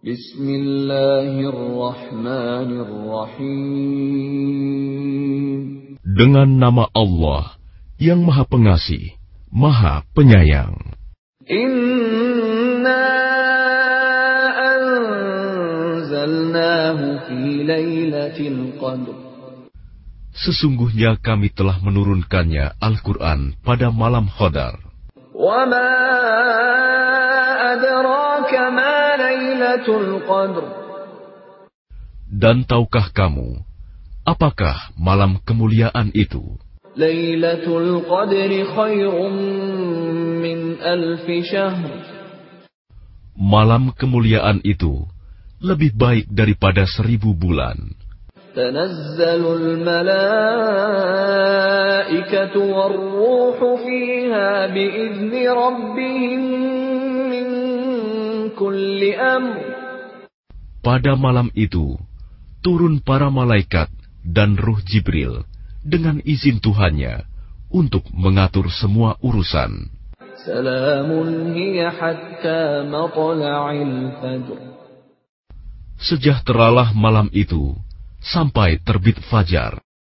Bismillahirrahmanirrahim. Dengan nama Allah yang Maha Pengasih, Maha Penyayang. Inna anzalnahu fi lailatul qadr. Sesungguhnya kami telah menurunkannya Al-Quran pada malam Qadar. Wa ma لَيْلَةُ الْقَدْرِ Dan tahukah kamu, apakah malam kemuliaan itu? لَيْلَةُ الْقَدْرِ خَيْرٌ مِّنْ أَلْفِ شَهْرٍ Malam kemuliaan itu lebih baik daripada seribu bulan. تنزل الملائكة والروح فيها بإذن ربهم من كل أمر pada malam itu, turun para malaikat dan ruh Jibril dengan izin Tuhannya untuk mengatur semua urusan. Sejahteralah malam itu sampai terbit fajar.